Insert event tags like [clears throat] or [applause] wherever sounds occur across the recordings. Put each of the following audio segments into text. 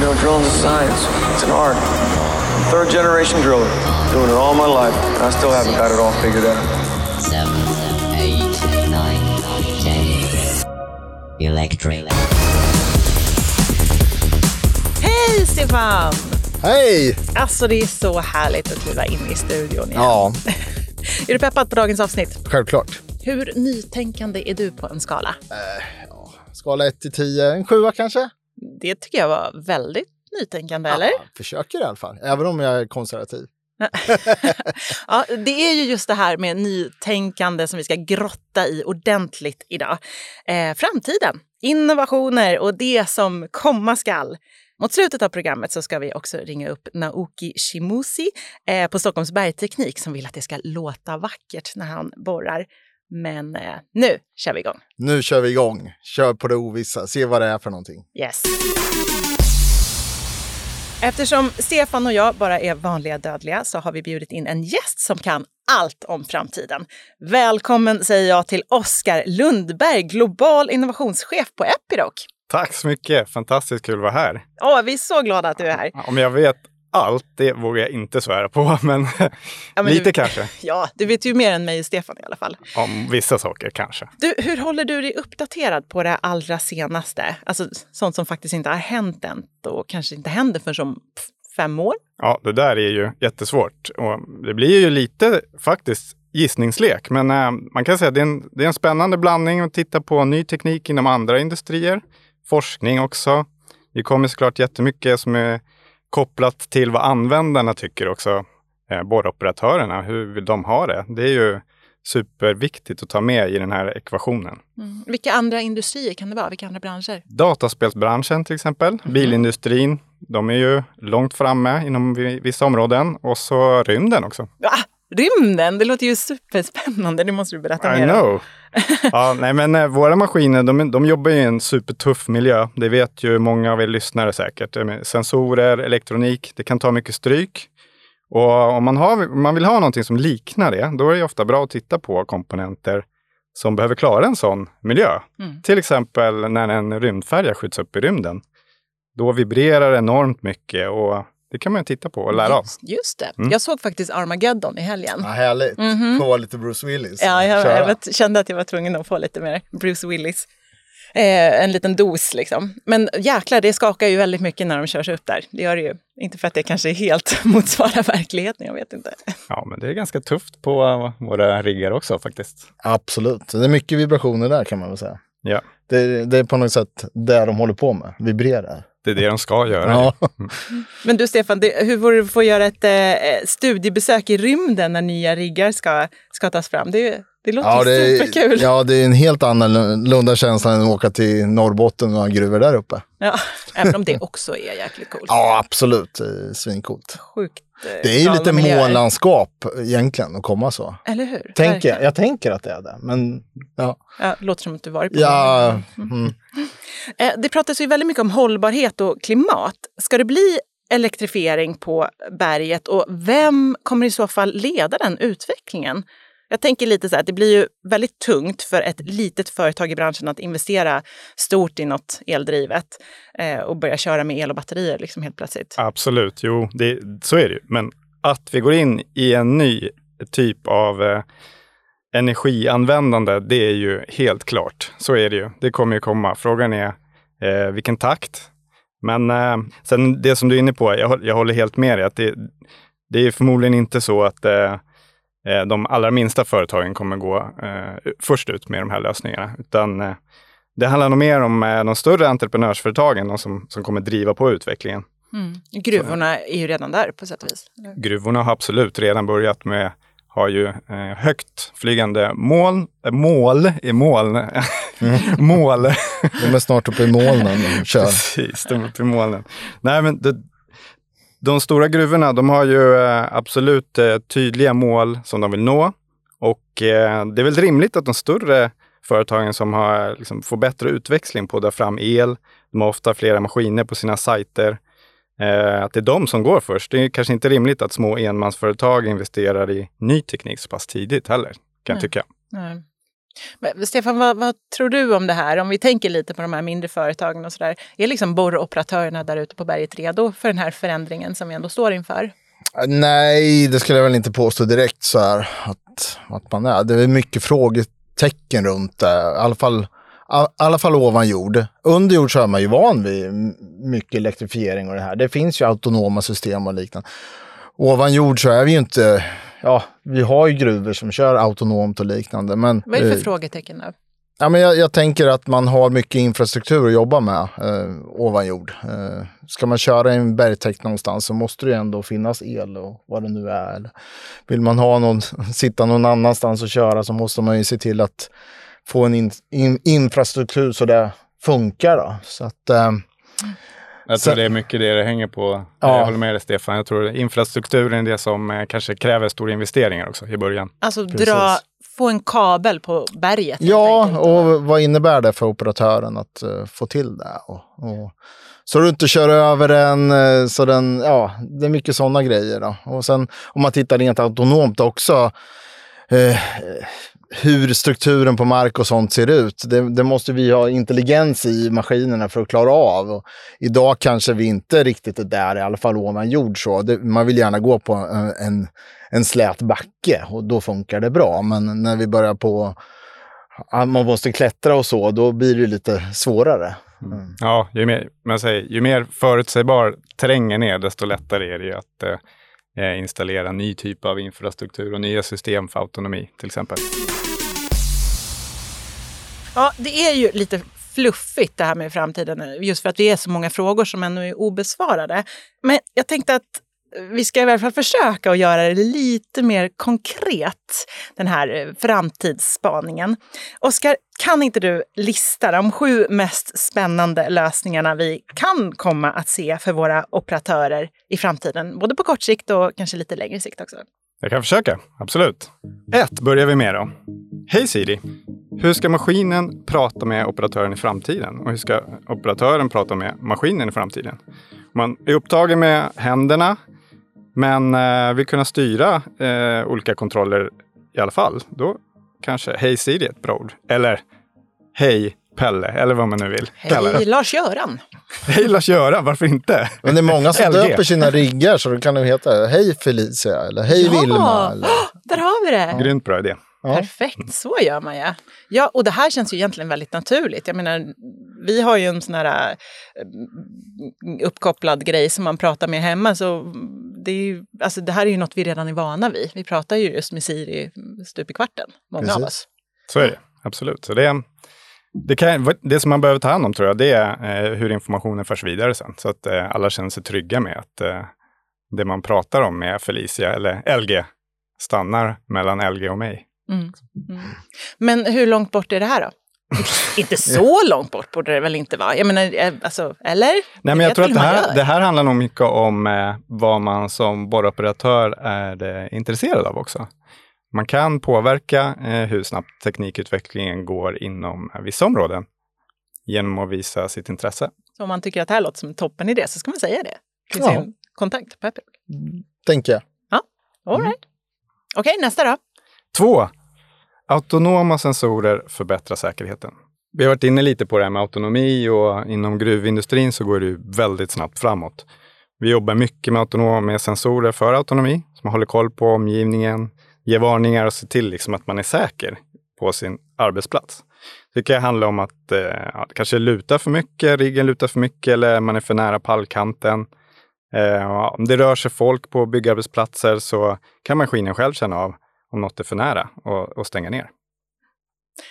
You know, drilling's a science. It's an art. I'm third generation driller, doing it all my life, and I still haven't got it all figured out. seven, eight, nine, ten. Electric. Hej Stefan! Hej! Alltså det är så härligt att kliva in i studion igen. Ja, [laughs] Är du peppad på dagens avsnitt? självklart. Hur nytänkande är du på en skala? Skala 1 till 10, en sjua kanske? Det tycker jag var väldigt nytänkande, eller? Ja, försöker i alla fall, även om jag är konservativ. [laughs] Ja, det är ju just det här med nytänkande som vi ska grotta i ordentligt idag. Eh, framtiden, innovationer och det som komma skall. Mot slutet av programmet så ska vi också ringa upp Naoki Shimusi eh, på Stockholms Bergteknik som vill att det ska låta vackert när han borrar. Men eh, nu kör vi igång. Nu kör vi igång. Kör på det ovissa, se vad det är för någonting. Yes. Eftersom Stefan och jag bara är vanliga dödliga så har vi bjudit in en gäst som kan allt om framtiden. Välkommen säger jag till Oskar Lundberg, global innovationschef på Epiroc. Tack så mycket! Fantastiskt kul att vara här. Åh, vi är så glada att du är här. Om jag vet allt, det vågar jag inte svära på, [laughs] men, Ja, men lite du, kanske. [laughs] Ja, du vet ju mer än mig och Stefan i alla fall. Om vissa saker kanske. Du, hur håller du dig uppdaterad på det allra senaste? Alltså sånt som faktiskt inte har hänt än och kanske inte händer förrän om fem år? Ja, det där är ju jättesvårt. Och det blir ju lite faktiskt gissningslek, men eh, man kan säga att det är, en, det är en spännande blandning att titta på ny teknik inom andra industrier. Forskning också. Det kommer såklart jättemycket som är kopplat till vad användarna tycker också. Eh, borroperatörerna, hur vill de ha det? Det är ju superviktigt att ta med i den här ekvationen. Vilka andra industrier kan det vara? Vilka andra branscher? Dataspelsbranschen till exempel, bilindustrin, de är ju långt framme inom vi- vissa områden och så rymden också. Ah, rymden! Det låter ju superspännande. Det måste du berätta I mer om. know! [laughs] ja, nej, men eh, våra maskiner, de, de jobbar i en supertuff miljö. Det vet ju många av er lyssnare säkert. Med Sensorer, elektronik, det kan ta mycket stryk. Och om man, har, om man vill ha någonting som liknar det, då är det ofta bra att titta på komponenter som behöver klara en sån miljö. Mm. Till exempel när en rymdfärja skjuts upp i rymden. Då vibrerar det enormt mycket och det kan man ju titta på och lära av. Just, just det. Mm. Jag såg faktiskt Armageddon i helgen. Ja, härligt. Mhm. Få lite Bruce Willis. Ja, jag, jag vet- kände att jag var tvungen att få lite mer Bruce Willis. Eh, en liten dos liksom. Men jäklar, det skakar ju väldigt mycket när de körs upp där. Det gör det ju. Inte för att det kanske helt [laughs] motsvarar verkligheten, jag vet inte. Ja, men det är ganska tufft på eh, våra riggar också faktiskt. Absolut. Det är mycket vibrationer där kan man väl säga. Ja, Det, det är på något sätt det de håller på med, vibrerar. Det är det de ska göra. Ja. Men du Stefan, det, hur vore det att få göra ett eh, studiebesök i rymden när nya riggar ska, ska tas fram? Det, det låter Ja, ju det superkul. ja, det är en helt annorlunda känsla än att åka till Norrbotten och ha gruvor där uppe. Ja, även om det också är jäkligt coolt. Ja, absolut. Svincoolt. Sjukt eh, Det är ju lite miljöer. månlandskap egentligen att komma så. Eller hur? Tänker, jag. jag tänker att det är det, men ja. Ja, det låter som att du varit på ja det. mm. Eh, Eh, det pratas ju väldigt mycket om hållbarhet och klimat. Ska det bli elektrifiering på berget och vem kommer i så fall leda den utvecklingen? Jag tänker lite så här, det blir ju väldigt tungt för ett litet företag i branschen att investera stort i något eldrivet eh, och börja köra med el och batterier liksom helt plötsligt. Absolut, jo, det, så är det ju. Men att vi går in i en ny typ av eh, energianvändande, det är ju helt klart. Så är det ju. Det kommer ju komma. Frågan är eh, vilken takt. Men eh, sen det som du är inne på, jag, jag håller helt med dig. Att det, det är förmodligen inte så att eh, eh, de allra minsta företagen kommer gå eh, först ut med de här lösningarna. Utan eh, det handlar nog mer om eh, de större entreprenörsföretagen, de som, som kommer driva på utvecklingen. Mm. Gruvorna är ju redan där på sätt och vis. eller? Gruvorna har absolut redan börjat med har ju eh, högt flygande moln, äh, mål i moln. [laughs] mål. De är snart uppe i molnen och [laughs] kör. Precis, de är uppe i molnen. Nej, men det, de stora gruvorna, de har ju eh, absolut eh, tydliga mål som de vill nå. Och eh, det är väl rimligt att de större företagen som har, liksom, får bättre utväxling på att dra fram el, de har ofta flera maskiner på sina sajter, eh, att det är de som går först. Det är kanske inte rimligt att små enmansföretag investerar i ny teknik så pass tidigt heller, kan jag tycka. Nej. Men, Stefan, vad, vad, tror du om det här? Om vi tänker lite på de här mindre företagen och sådär. Är liksom borroperatörerna där ute på berget redo för den här förändringen som vi ändå står inför? Nej, det skulle jag väl inte påstå direkt så här att, att man är. Det är mycket frågetecken runt det. I alla fall, i alla fall ovan jord. Under jord så är man ju van vid mycket elektrifiering och det här. Det finns ju autonoma system och liknande. Ovan jord så är vi ju inte, ja, vi har ju gruvor som kör autonomt och liknande. Men, Vad är det för eh, frågetecken då? Ja, men jag, jag tänker att man har mycket infrastruktur att jobba med eh, ovan jord. Eh, ska man köra i en bergtäkt någonstans så måste det ju ändå finnas el och vad det nu är. Vill man ha någon, [laughs] sitta någon annanstans och köra så måste man ju se till att få en in, in, infrastruktur så det funkar. Då. Så att, eh, Jag tror Så- det är mycket det det hänger på. Ja. Jag håller med dig Stefan. Jag tror infrastrukturen är det som eh, kanske kräver stora investeringar också i början. Alltså Precis. dra, få en kabel på berget. ja, enkelt. och vad innebär det för operatören att eh, få till det? Och, och, så du inte kör över den, eh, så den, ja, det är mycket sådana grejer. Då. Och sen om man tittar rent autonomt också, eh, hur strukturen på mark och sånt ser ut. Det, det måste vi ha intelligens i maskinerna för att klara av. Och idag kanske vi inte riktigt är där, i alla fall ovan jord. Så. Det, man vill gärna gå på en, en, en slät backe och då funkar det bra. Men när vi börjar på att man måste klättra och så, då blir det lite svårare. Mm. Ja, ju mer, men jag säger, ju mer förutsägbar terrängen är, desto lättare är det ju att eh, Eh, installera ny typ av infrastruktur och nya system för autonomi till exempel. Ja, det är ju lite fluffigt det här med framtiden nu, just för att det är så många frågor som ännu är obesvarade. Men jag tänkte att vi ska i alla fall försöka att göra det lite mer konkret, den här eh, framtidsspaningen. Oskar, kan inte du lista de sju mest spännande lösningarna vi kan komma att se för våra operatörer i framtiden, både på kort sikt och kanske lite längre sikt också? Jag kan försöka, absolut. Ett börjar vi med då. Hej Siri! Hur ska maskinen prata med operatören i framtiden? Och hur ska operatören prata med maskinen i framtiden? Man är upptagen med händerna, men eh, vill kunna styra eh, olika kontroller i alla fall. Då kanske Hej Siri är ett bra ord. Eller Hej Pelle, eller vad man nu vill kalla Hej det. Lars-Göran! Hej Lars-Göran, varför inte? Men det är många som LG. döper sina riggar så det kan ju heta Hej Felicia eller Hej Ja! Vilma. [gasps] Eller, Där har vi det! Grymt bra idé. Ja. Perfekt, så gör man ja. Ja, och det här känns ju egentligen väldigt naturligt. Jag menar, vi har ju en sån här eh, uppkopplad grej som man pratar med hemma. Så det, är ju, alltså det här är ju något vi redan är vana vid. Vi pratar ju just med Siri stup i kvarten, många av Precis. oss. Så är det, absolut. Så det, det, kan, det som man behöver ta hand om tror jag, det är eh, hur informationen förs vidare sen. Så att eh, alla känner sig trygga med att eh, det man pratar om med Felicia eller LG stannar mellan LG och mig. Mm. Mm. Men hur långt bort är det här då? [laughs] inte så långt bort borde det väl inte vara? Jag menar, alltså, eller? Nej, men jag tror att det här, det här handlar nog mycket om eh, vad man som borroperatör är eh, intresserad av också. Man kan påverka eh, hur snabbt teknikutvecklingen går inom vissa områden genom att visa sitt intresse. Så om man tycker att det här låter som en toppenidé så ska man säga det till Ja. sin kontakt. Peppig. tänker jag. All right. Okej, nästa då. Två, autonoma sensorer förbättrar säkerheten. Vi har varit inne lite på det här med autonomi och inom gruvindustrin så går det ju väldigt snabbt framåt. Vi jobbar mycket med autonoma sensorer för autonomi, som håller koll på omgivningen, ger varningar och ser till liksom att man är säker på sin arbetsplats. Det kan handla om att eh, kanske lutar för mycket, riggen lutar för mycket eller man är för nära pallkanten. Eh, om det rör sig folk på byggarbetsplatser så kan maskinen själv känna av om något är för nära och, och stänga ner.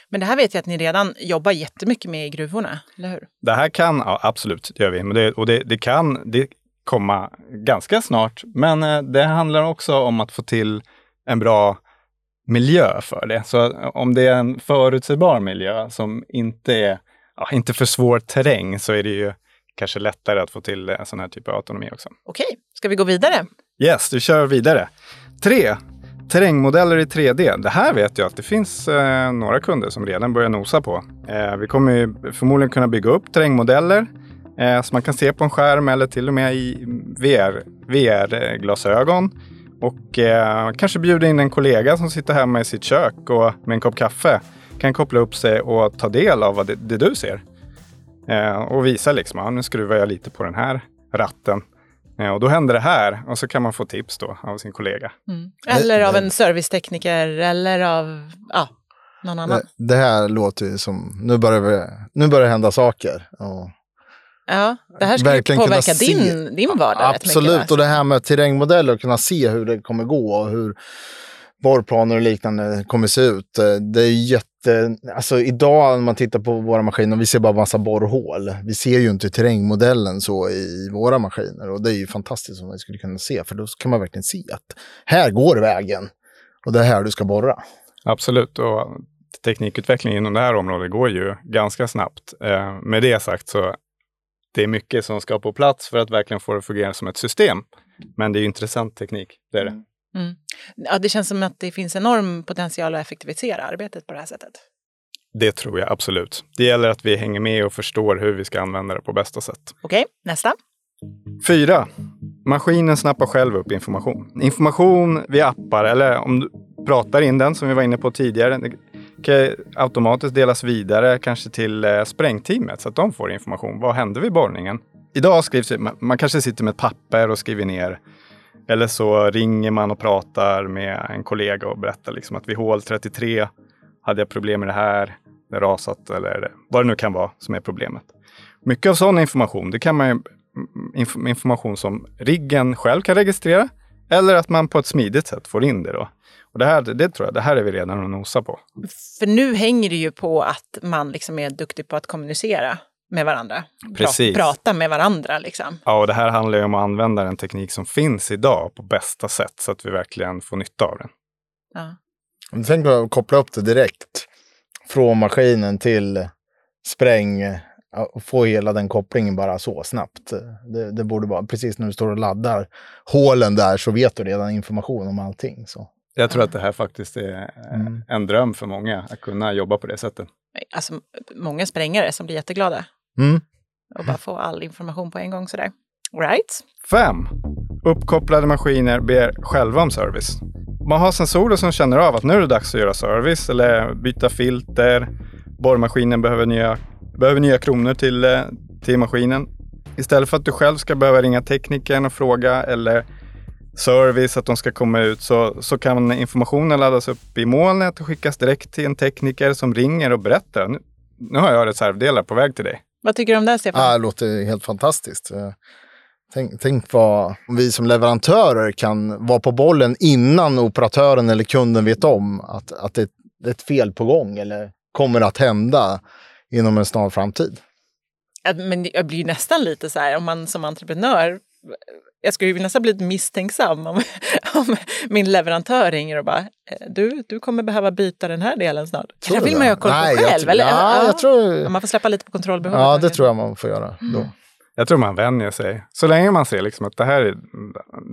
Men det här vet jag att ni redan jobbar jättemycket med i gruvorna, eller hur? Det här kan, ja absolut, det gör vi. Men det, och det, det kan det komma ganska snart. Men eh, det handlar också om att få till en bra miljö för det. Så om det är en förutsägbar miljö som inte är ja, inte för svår terräng så är det ju kanske lättare att få till en sån här typ av autonomi också. Okej, ska vi gå vidare? Yes, du kör vidare. Tre, terrängmodeller i 3D. Det här vet jag att det finns eh, några kunder som redan börjar nosa på. Eh, vi kommer ju förmodligen kunna bygga upp terrängmodeller eh, som man kan se på en skärm eller till och med i VR, VR-glasögon. Och eh, kanske bjuda in en kollega som sitter hemma i sitt kök och med en kopp kaffe kan koppla upp sig och ta del av vad det, det du ser. Eh, och visa liksom, ja, nu skruvar jag lite på den här ratten. Eh, och då händer det här och så kan man få tips då av sin kollega. Mm. Eller av en servicetekniker eller av ja, någon annan. Det, det här låter ju som, nu börjar, vi, nu börjar det hända saker. Och Ja, det här ska ju verkligen kunna påverka se- din, din vardag Absolut, mycket. och det här med terrängmodeller och kunna se hur det kommer gå och hur borrplaner och liknande kommer se ut. Eh, Det är jätte... Alltså idag när man tittar på våra maskiner, vi ser bara massa borrhål. Vi ser ju inte terrängmodellen så i våra maskiner och det är ju fantastiskt om vi skulle kunna se, för då kan man verkligen se att här går vägen och det är här du ska borra. Absolut, och teknikutveckling inom det här området går ju ganska snabbt. Eh, med det sagt så det är mycket som ska på plats för att verkligen få det att fungera som ett system. Men det är ju intressant teknik, det är det. Mm. Ja, det känns som att det finns enorm potential att effektivisera arbetet på det här sättet. Det tror jag absolut. Det gäller att vi hänger med och förstår hur vi ska använda det på bästa sätt. Okej, nästa. Fyra. Maskinen snappar själv upp information. Information via appar eller om du pratar in den som vi var inne på tidigare och kan automatiskt delas vidare kanske till eh, sprängteamet så att de får information. Vad hände vid borrningen? Idag skrivs man- man kanske sitter med ett papper och skriver ner. Eller så ringer man och pratar med en kollega och berättar liksom att vid hål 33 hade jag problem med det här, det har rasat eller vad det nu kan vara som är problemet. Mycket av sån information, det kan man ju mm, mm, information som riggen själv kan registrera eller att man på ett smidigt sätt får in det. Då. Och det, här, det tror jag, det här är vi redan och nosar på. För nu hänger det ju på att man liksom är duktig på att kommunicera med varandra. Precis. Prata med varandra liksom. Ja, och det här handlar ju om att använda den teknik som finns idag på bästa sätt så att vi verkligen får nytta av den. Ja. Tänk att koppla upp det direkt från maskinen till spräng få hela den kopplingen bara så snabbt. Det, det borde vara precis när du står och laddar hålen där så vet du redan information om allting. Så. Jag tror att det här faktiskt är eh, Mm. en dröm för många, att kunna jobba på det sättet. Alltså, många sprängare som blir jätteglada Mm. och bara få all information på en gång sådär. Right? Fem. Uppkopplade maskiner ber själva om service. Man har sensorer som känner av att nu är det dags att göra service eller byta filter. Borrmaskinen behöver nya, behöver nya kronor till, eh, till maskinen. Istället för att du själv ska behöva ringa teknikern och fråga eller service att de ska komma ut så, så kan informationen laddas upp i molnet och skickas direkt till en tekniker som ringer och berättar. Nu, nu har jag reservdelar på väg till dig. Vad tycker du om det, Stefan? Ja, det låter helt fantastiskt. Eh, Tänk, tänk vad om vi som leverantörer kan vara på bollen innan operatören eller kunden vet om att, att det det är ett fel på gång eller kommer att hända inom en snar framtid. Men jag blir ju nästan lite så här, om man som entreprenör, jag skulle ju nästan bli lite misstänksam om, [laughs] om min leverantör ringer och bara, "Eh, du, du kommer behöva byta den här delen snart. Det du vill det? man ju ha koll på Nej, jag själv. tror- eller? ja, jag tror- Man får släppa lite på kontrollbehovet. Ja, det tror jag man får göra då. Jag tror man vänjer sig. Så länge man ser liksom att det här, är-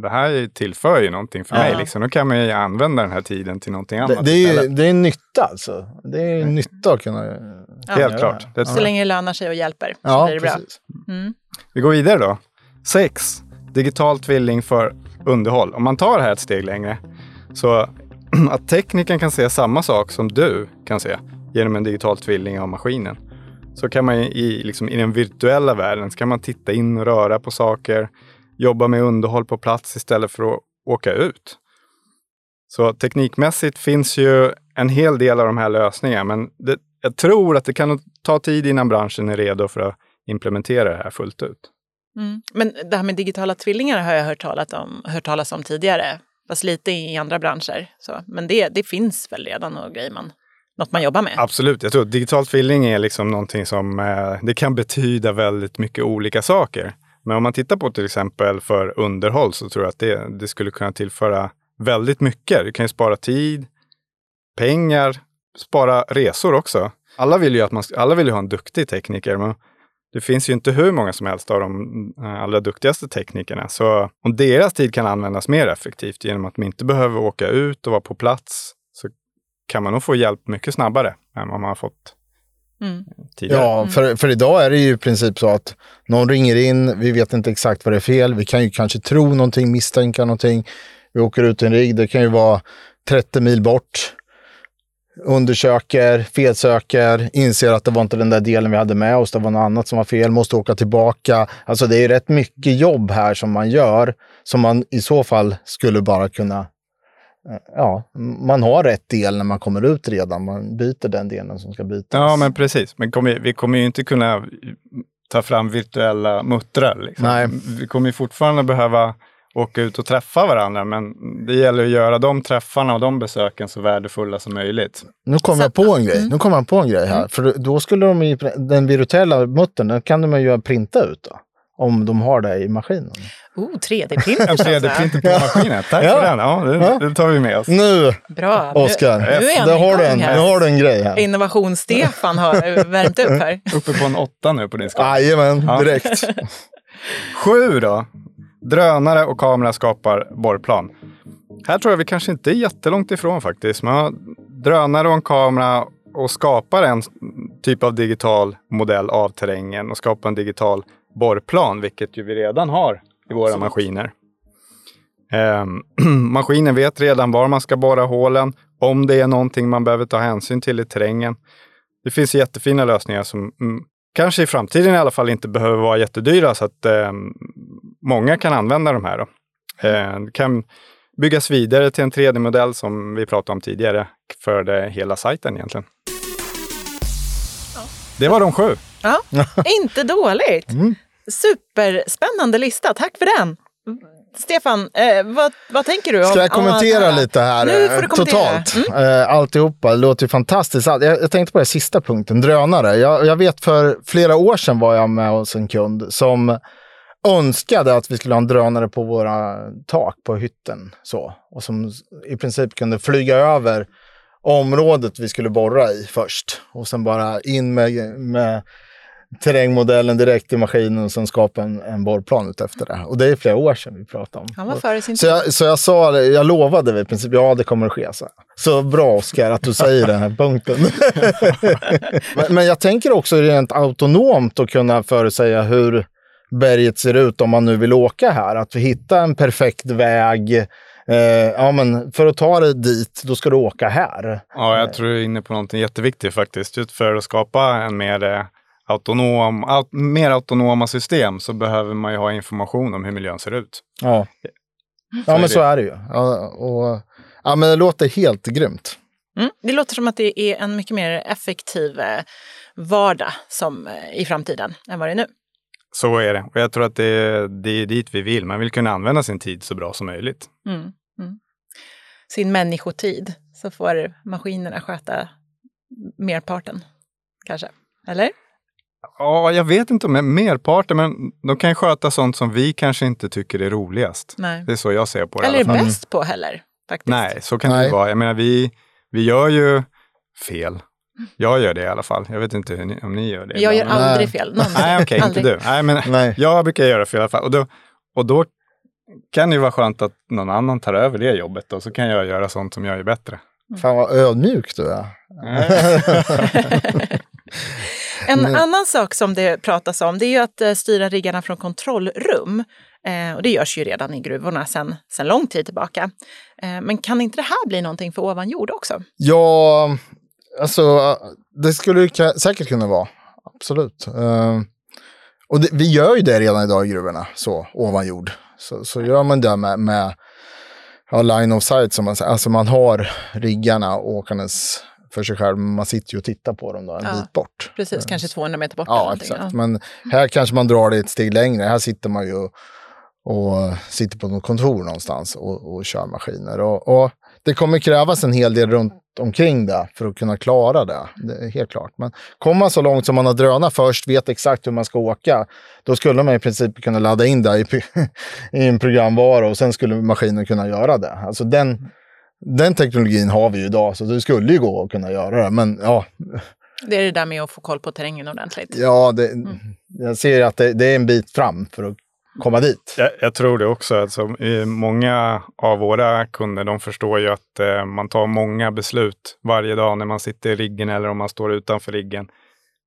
det här tillför ju någonting för Ja. mig. Liksom. Då kan man ju använda den här tiden till någonting Det, annat det, är ju, det är nytta alltså. Det är en nytta att kunna Helt göra klart. det. Det Så länge det lönar sig och hjälper så Ja, blir det bra. precis. Mm. Vi går vidare då. 6. Digital tvilling för underhåll. Om man tar det här ett steg längre. Så [clears throat] att tekniken kan se samma sak som du kan se genom en digital tvilling av maskinen. Så kan man i, liksom, i den virtuella världen så kan man titta in och röra på saker, jobba med underhåll på plats istället för att åka ut. Så teknikmässigt finns ju en hel del av de här lösningarna, men det, jag tror att det kan ta tid innan branschen är redo för att implementera det här fullt ut. Mm. Men det här med digitala tvillingar har jag hört, talat om, hört talas om tidigare, fast lite i andra branscher. Så. Men det, det finns väl redan och grejer man, något man jobbar med? Absolut, jag tror att digital tvilling är liksom någonting som eh, det kan betyda väldigt mycket olika saker. Men om man tittar på till exempel för underhåll så tror jag att det, det skulle kunna tillföra väldigt mycket. Du kan ju spara tid, pengar, spara resor också. Alla vill ju, att man, alla vill ju ha en duktig tekniker, men det finns ju inte hur många som helst av de eh, allra duktigaste teknikerna. Så om deras tid kan användas mer effektivt genom att man inte behöver åka ut och vara på plats så kan man nog få hjälp mycket snabbare än vad man har fått Mm. tidigare. Ja, för, för idag är det ju i princip så att någon ringer in, vi vet inte exakt vad det är fel, vi kan ju kanske tro någonting, misstänka någonting. Vi åker ut i en rigg, det kan ju vara 30 mil bort. Undersöker, felsöker, inser att det var inte den där delen vi hade med oss, det var något annat som var fel, måste åka tillbaka. Alltså det är rätt mycket jobb här som man gör, som man i så fall skulle bara kunna eh, Ja, man har rätt del när man kommer ut redan. Man byter den delen som ska bytas. Ja, men precis. Men kommer, vi kommer ju inte kunna ta fram virtuella muttrar. Liksom. Nej. Vi kommer ju fortfarande behöva åka ut och träffa varandra, men det gäller att göra de träffarna och de besöken så värdefulla som möjligt. Nu kom Så- jag på en grej. mm. Nu kom jag på en grej här. För då skulle de i den virtuella muttern, den kan de ju printa ut då. Om de har det i maskinen. Oh, 3D-printer. [laughs] En så att säga. 3D-printer på maskinen. Tack Ja. för den. Ja, det, Ja. det tar vi med oss. Nu, Bra. Nu- Oskar, nu har du en, nu har du en grej här. Innovations-Stefan har värmt upp här. Uppe på en åtta nu på din skala. Jajamän, Ja. direkt. Sju då. Drönare och kamera skapar borrplan. Här tror jag vi kanske inte är jättelångt ifrån faktiskt. Man har drönare och en kamera och skapar en typ av digital modell av terrängen och skapar en digital borrplan, vilket ju vi redan har i våra maskiner. Ehm, [clears throat] maskinen vet redan var man ska borra hålen, om det är någonting man behöver ta hänsyn till i terrängen. Det finns jättefina lösningar som mm, kanske i framtiden i alla fall inte behöver vara jättedyra så att eh, många kan använda de här. Då. Eh, det kan byggas vidare till en 3D-modell som vi pratade om tidigare för det, hela sajten egentligen. Det var de sju. Ja, [laughs] inte dåligt. Mm. Superspännande lista. Tack för den. Stefan, eh, vad, vad tänker du? om- Ska jag om kommentera att- lite här? Nu får du eh, kommentera. Totalt. Mm. Eh, Alltihopa, det låter ju fantastiskt. Jag, jag tänkte på den sista punkten, drönare. Jag, jag vet för flera år sedan var jag med hos en kund som önskade att vi skulle ha en drönare på våra tak på hytten. Så. Och som i princip kunde flyga över området vi skulle borra i först. Och sen bara in med, med terrängmodellen direkt i maskinen och sen skapa en, en borrplan ut efter det. Och det är flera år sedan vi pratade om. Han var före sin Så jag, så jag sa jag lovade i princip, ja det kommer att ske. Så, så bra Oskar att du säger den här punkten. [laughs] men, men jag tänker också rent autonomt att kunna förutsäga hur berget ser ut om man nu vill åka här. Att vi hittar en perfekt väg. Eh, ja, men för att ta dig dit, då ska du åka här. Ja, jag tror du är inne på någonting jätteviktigt faktiskt. Just för att skapa en mer eh, autonom, au- mer autonoma system så behöver man ju ha information om hur miljön ser ut. Ja, Så ja men det. så är det ju. Ja, och, ja, men det låter helt grymt. Mm. Det låter som att det är en mycket mer effektiv eh, vardag som, eh, i framtiden än vad det är nu. Så är det. Och jag tror att det, det är dit vi vill. Man vill kunna använda sin tid så bra som möjligt. Mm. Mm. Sin människotid så får maskinerna sköta merparten, kanske. Eller? Ja, jag vet inte om merparten, men de kan sköta sånt som vi kanske inte tycker är roligast. Nej. Det är så jag ser på det. Eller är bäst på heller, faktiskt. Nej, så kan det Nej. ju vara. Jag menar, vi, vi gör ju fel. Jag gör det i alla fall. Jag vet inte hur ni, om ni gör det. Jag gör ibland. aldrig Nej. fel. Någonsin. Nej, okej, inte Aldrig. du. Nej, men Nej. jag brukar göra fel i alla fall. Och då, och då kan det ju vara skönt att någon annan tar över det jobbet och så kan jag göra sånt som jag är bättre. Fan vad ödmjuk du är. [laughs] En Mm. annan sak som det pratas om det är ju att eh, styra riggarna från kontrollrum. Eh, och det görs ju redan i gruvorna sedan sen lång tid tillbaka. Eh, men kan inte det här bli någonting för ovan jord också? Ja, alltså det skulle det säkert kunna vara. Absolut. Eh, och det, vi gör ju det redan idag i gruvorna, så ovan jord. Så, så gör man det med, med ja, line of sight som man säger. Alltså man har riggarna åkandes för sig själv, men man sitter ju och tittar på dem då en Ja. bit bort. Precis, kanske 200 meter bort. Ja, exakt. Ja. Men här kanske man drar det ett steg längre. Här sitter man ju och, och sitter på något kontor någonstans och, och kör maskiner. Och, och det kommer krävas en hel del runt omkring det för att kunna klara det. Det helt klart. Men kommer man så långt som man har drönat först, vet exakt hur man ska åka, då skulle man i princip kunna ladda in det i, [laughs] i en programvara och sen skulle maskinen kunna göra det. Alltså den, den teknologin har vi ju idag, så det skulle ju gå att kunna göra det. Men ja, Det är det där med att få koll på terrängen ordentligt. Ja, det, jag ser att det, det är en bit fram för att komma dit. Jag, jag tror det också. Alltså, många av våra kunder de förstår ju att eh, man tar många beslut varje dag när man sitter i riggen eller om man står utanför riggen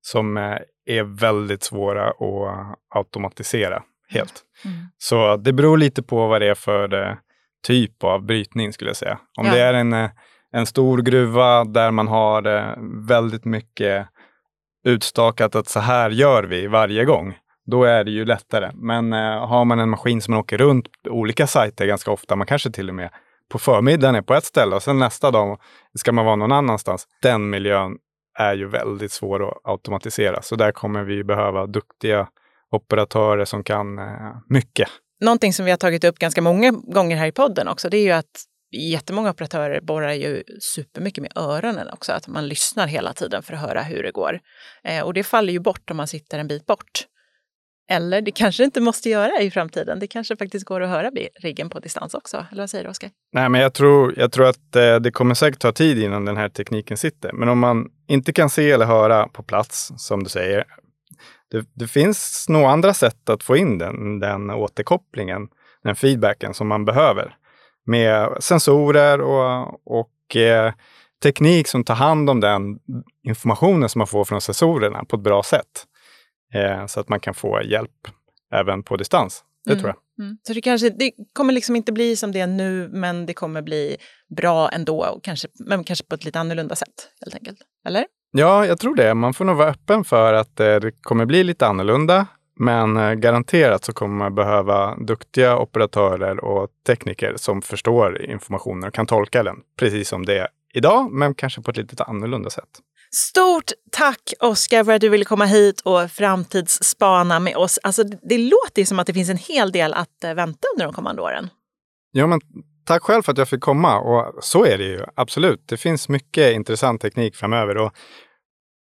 som eh, är väldigt svåra att automatisera helt. Mm. Så det beror lite på vad det är för eh, typ av brytning skulle jag säga. Om Ja. det är en, eh, en stor gruva där man har eh, väldigt mycket utstakat att så här gör vi varje gång. Då är det ju lättare. Men eh, har man en maskin som man åker runt olika sajter ganska ofta, man kanske till och med på förmiddagen är på ett ställe och sen nästa dag ska man vara någon annanstans. Den miljön är ju väldigt svår att automatisera. Så där kommer vi behöva duktiga operatörer som kan eh, mycket. Någonting som vi har tagit upp ganska många gånger här i podden också, det är ju att jättemånga operatörer borrar ju supermycket med öronen också. Att man lyssnar hela tiden för att höra hur det går. Eh, och det faller ju bort om man sitter en bit bort. Eller det kanske inte måste göra i framtiden. Det kanske faktiskt går att höra riggen på distans också. Eller vad säger du, Oskar? Nej, men jag tror, jag tror att eh, det kommer säkert ta tid innan den här tekniken sitter. Men om man inte kan se eller höra på plats, som du säger, det, det finns nog andra sätt att få in den, den återkopplingen, den feedbacken som man behöver. Med sensorer och, och eh, teknik som tar hand om den informationen som man får från sensorerna på ett bra sätt. Eh, så att man kan få hjälp även på distans. Det mm. tror jag. Mm. Så det, kanske, det kommer liksom inte bli som det är nu, men det kommer bli bra ändå, och kanske, men kanske på ett lite annorlunda sätt helt enkelt. Eller? Ja, jag tror det. Man får nog vara öppen för att eh, det kommer bli lite annorlunda. Men eh, garanterat så kommer man behöva duktiga operatörer och tekniker som förstår informationen och kan tolka den precis som det är idag, men kanske på ett lite annorlunda sätt. Stort tack Oskar för att du ville komma hit och framtidsspana med oss. Alltså, det låter som att det finns en hel del att eh, vänta under de kommande åren. Ja, men tack själv för att jag fick komma och så är det ju absolut. Det finns mycket intressant teknik framöver och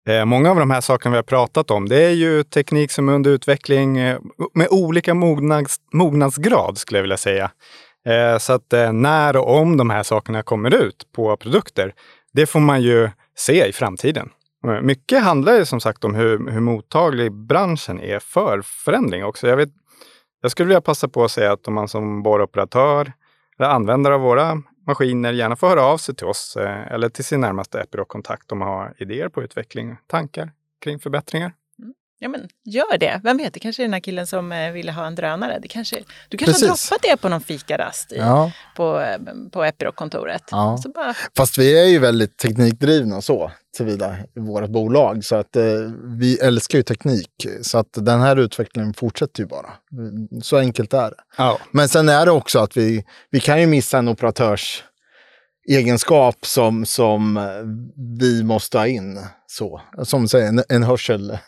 eh, många av de här sakerna vi har pratat om, det är ju teknik som är under utveckling eh, med olika mognads, mognadsgrad skulle jag vilja säga. Eh, så att eh, när och om de här sakerna kommer ut på produkter, det får man ju se i framtiden. Eh, mycket handlar ju som sagt om hur, hur mottaglig branschen är för förändring också. Jag, vet, jag skulle vilja passa på att säga att om man som borroperatör eller användare av våra maskiner gärna får höra av sig till oss eh, eller till sin närmaste Epiroc-kontakt om man har idéer på utveckling, tankar kring förbättringar. Ja, men gör det. Vem vet, det kanske är den här killen som eh, ville ha en drönare. Det kanske, du kanske Precis. har droppat det på någon fikarast i, ja. på, eh, på Epiroc-kontoret. Ja. Bara... Fast vi är ju väldigt teknikdrivna så, tillvida i vårt bolag. Så att eh, vi älskar ju teknik. Så att den här utvecklingen fortsätter ju bara. Så enkelt är det. Ja. Men sen är det också att vi, vi kan ju missa en operatörs egenskap som, som vi måste ha in. Så, som säger, en, en hörsel,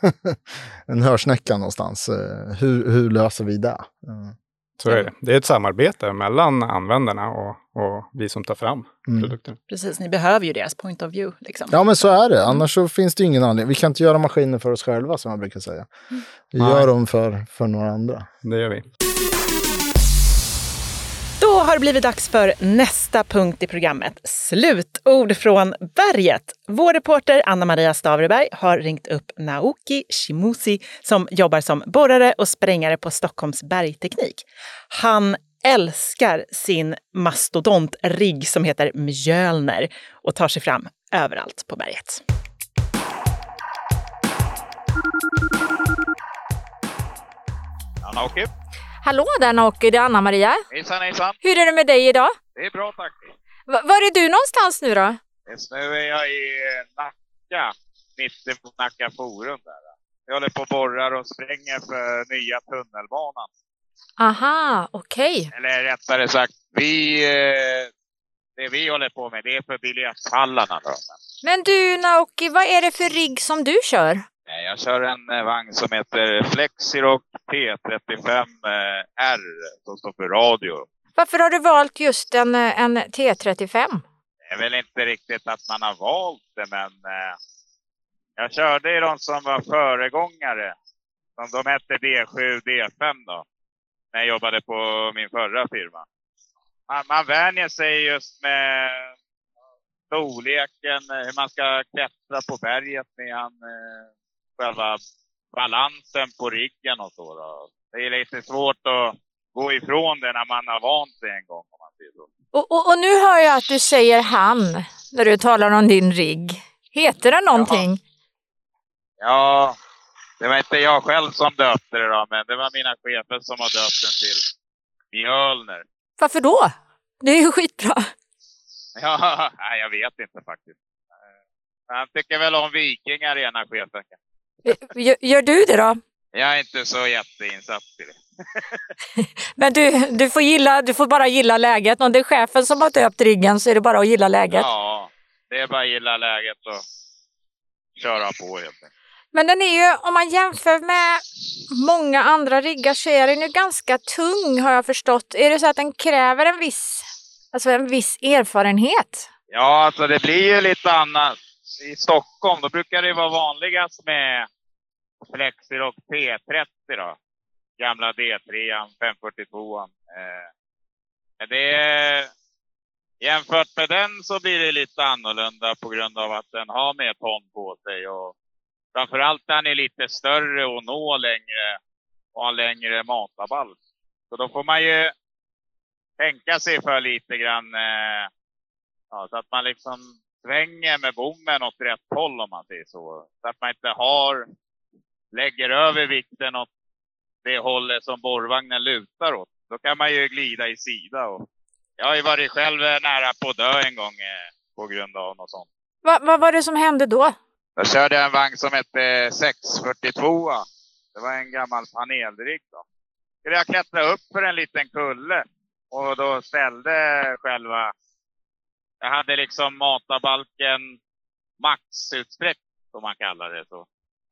[laughs] en hörsnäcka någonstans. Eh, hur, hur löser vi det? Mm. Så är det. Det är ett samarbete mellan användarna och, och vi som tar fram mm. produkten. Precis, ni behöver ju deras point of view. Liksom. Ja, men så är det. Annars så finns det ingen anledning. Vi kan inte göra maskiner för oss själva, som jag brukar säga. Vi Nej. gör dem för, för några andra. Det gör vi. Då har det blivit dags för nästa punkt i programmet. Slutord från berget. Vår reporter Anna Maria Stavreberg har ringt upp Naoki Shimusi som jobbar som borrare och sprängare på Stockholms bergteknik. Han älskar sin mastodontrigg som heter Mjölner och tar sig fram överallt på berget. Naoki. Hallå där Naoki, det är Anna-Maria. Hejsan hejsan. Hur är det med dig idag? Det är bra tack. V var är du någonstans nu då? Just nu är jag i Nacka, mitt på Nacka Forum där. Jag håller på och borrar och spränger för nya tunnelbanan. Aha, okej. Okay. Eller rättare sagt, vi, eh, det vi håller på med det är för biljetthallarna. Då. Men du Naoki, vad är det för rigg som du kör? Jag kör en eh, vagn som heter Flexirock T35R som står för radio. Varför har du valt just en, eh, en T35? Det är väl inte riktigt att man har valt det, men eh, jag körde i de som var föregångare. Som de hette D7, D5 då. När jag jobbade på min förra firma. Man, man vänjer sig just med storleken, hur man ska klättra på berget med han, själva balansen på riggen och så. Då. Det är lite svårt att gå ifrån det när man har vant sig en gång. Om man säger så. Och, och, och, nu hör jag att du säger han när du talar om din rigg. Heter den någonting? Ja. ja, det var inte jag själv som döpte det då, men det var mina chefer som har döpt den till Mjölner. Varför då? Det är ju skitbra. Ja, [laughs] nej, jag vet inte faktiskt. Eh, Han tycker väl om vikingar, ena chefen. Gör, gör du det då? Jag är inte så jätteinsatt i det. [laughs] Men du, du, får gilla, du får bara gilla läget. Om det är chefen som har döpt riggen så är det bara att gilla läget. Ja, det är bara att gilla läget och köra på helt enkelt. Men den är ju, om man jämför med många andra riggar så är den ju ganska tung har jag förstått. Är det så att den kräver en viss, alltså en viss erfarenhet? Ja, alltså det blir ju lite annat. I Stockholm, då brukar det vara vanligast med Flexirock P30 då. Gamla D3, 542. Eh, men det är, jämfört med den så blir det lite annorlunda på grund av att den har mer ton på sig. Och framförallt den är lite större och når längre och har längre matarbalk. Så då får man ju tänka sig för lite grann. Eh, ja, så att man liksom svänger med bommen åt rätt håll om man säger så. Så att man inte har, lägger över vikten åt det hållet som borrvagnen lutar åt. Då kan man ju glida i sida. Och jag har ju varit själv nära på att dö en gång eh, på grund av något sånt. Va, vad var det som hände då? Jag körde en vagn som hette 642. Det var en gammal panelrigg då. Skulle jag klättra upp för en liten kulle och då ställde själva... Jag hade liksom matarbalken maxutsträckt, som man kallar det. Så,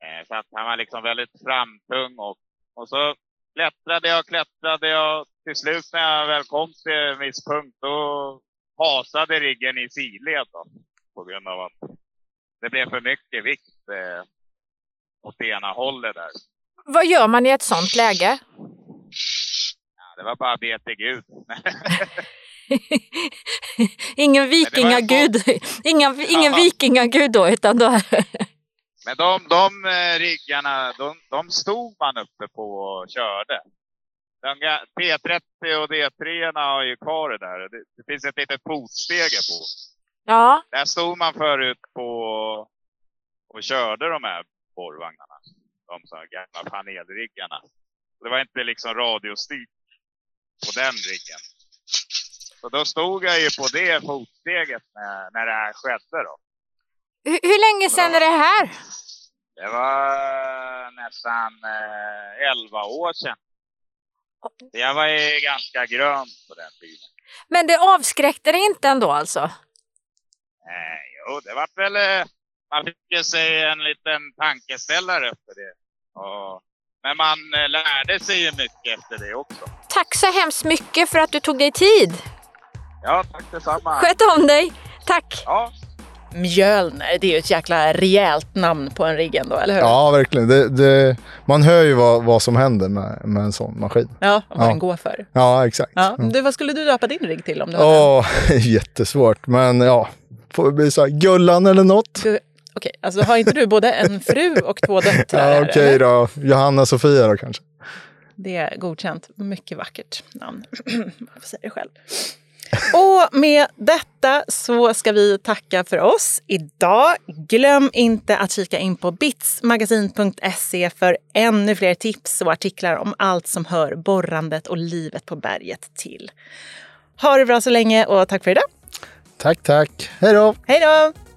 eh, så att han var liksom väldigt framtung och, och så klättrade jag, klättrade jag. Till slut när jag väl kom till en viss punkt, då hasade riggen i sidled då, på grund av att det blev för mycket vikt eh, åt ena hållet där. Vad gör man i ett sånt läge? Ja, det var bara att be till Gud. [laughs] [laughs] ingen vikingagud, [laughs] Inga, ingen Ja. vikingagud då, utan då... Men de, de eh, riggarna, de, de stod man uppe på och körde. De, ga- P30 och D3 har ju kvar det där. Det, det finns ett litet fotstege på. Ja, Där stod man förut på och körde de här borrvagnarna. De så gamla panelriggarna. Det var inte liksom radiostyrt på den riggen. Så då stod jag ju på det fotsteget när, när det här skedde då. hur, hur länge sedan är det här? Det var nästan eh, 11 år sedan. Jag var ju ganska grön på den tiden. Men det avskräckte dig inte ändå alltså? Eh, jo, det var väl... Eh, man fick ju sig en liten tankeställare efter det. Och, men man eh, lärde sig ju mycket efter det också. Tack så hemskt mycket för att du tog dig tid. Ja, tack detsamma. Sköt om dig. Tack. Ja, Mjölner, det är ju ett jäkla rejält namn på en rigg ändå, eller hur? Ja, verkligen. Det, det, man hör ju vad, vad som händer med, med en sån maskin. Ja, vad Ja. den går för. Ja, exakt. Ja. Du, vad skulle du döpa din rigg till om du hade Åh, [laughs] jättesvårt. Men ja, får det bli så här Gullan eller något? en? Okej, alltså har inte du både en fru och två döttrar? Ja, Okej eller? då. Johanna Sofia då kanske. Det är godkänt. Mycket vackert namn. Jag får säga det själv. Och med detta så ska vi tacka för oss idag. Glöm inte att kika in på bitsmagasin.se för ännu fler tips och artiklar om allt som hör borrandet och livet på berget till. Ha det bra så länge och tack för idag. Tack, tack. Hej då! Hej då!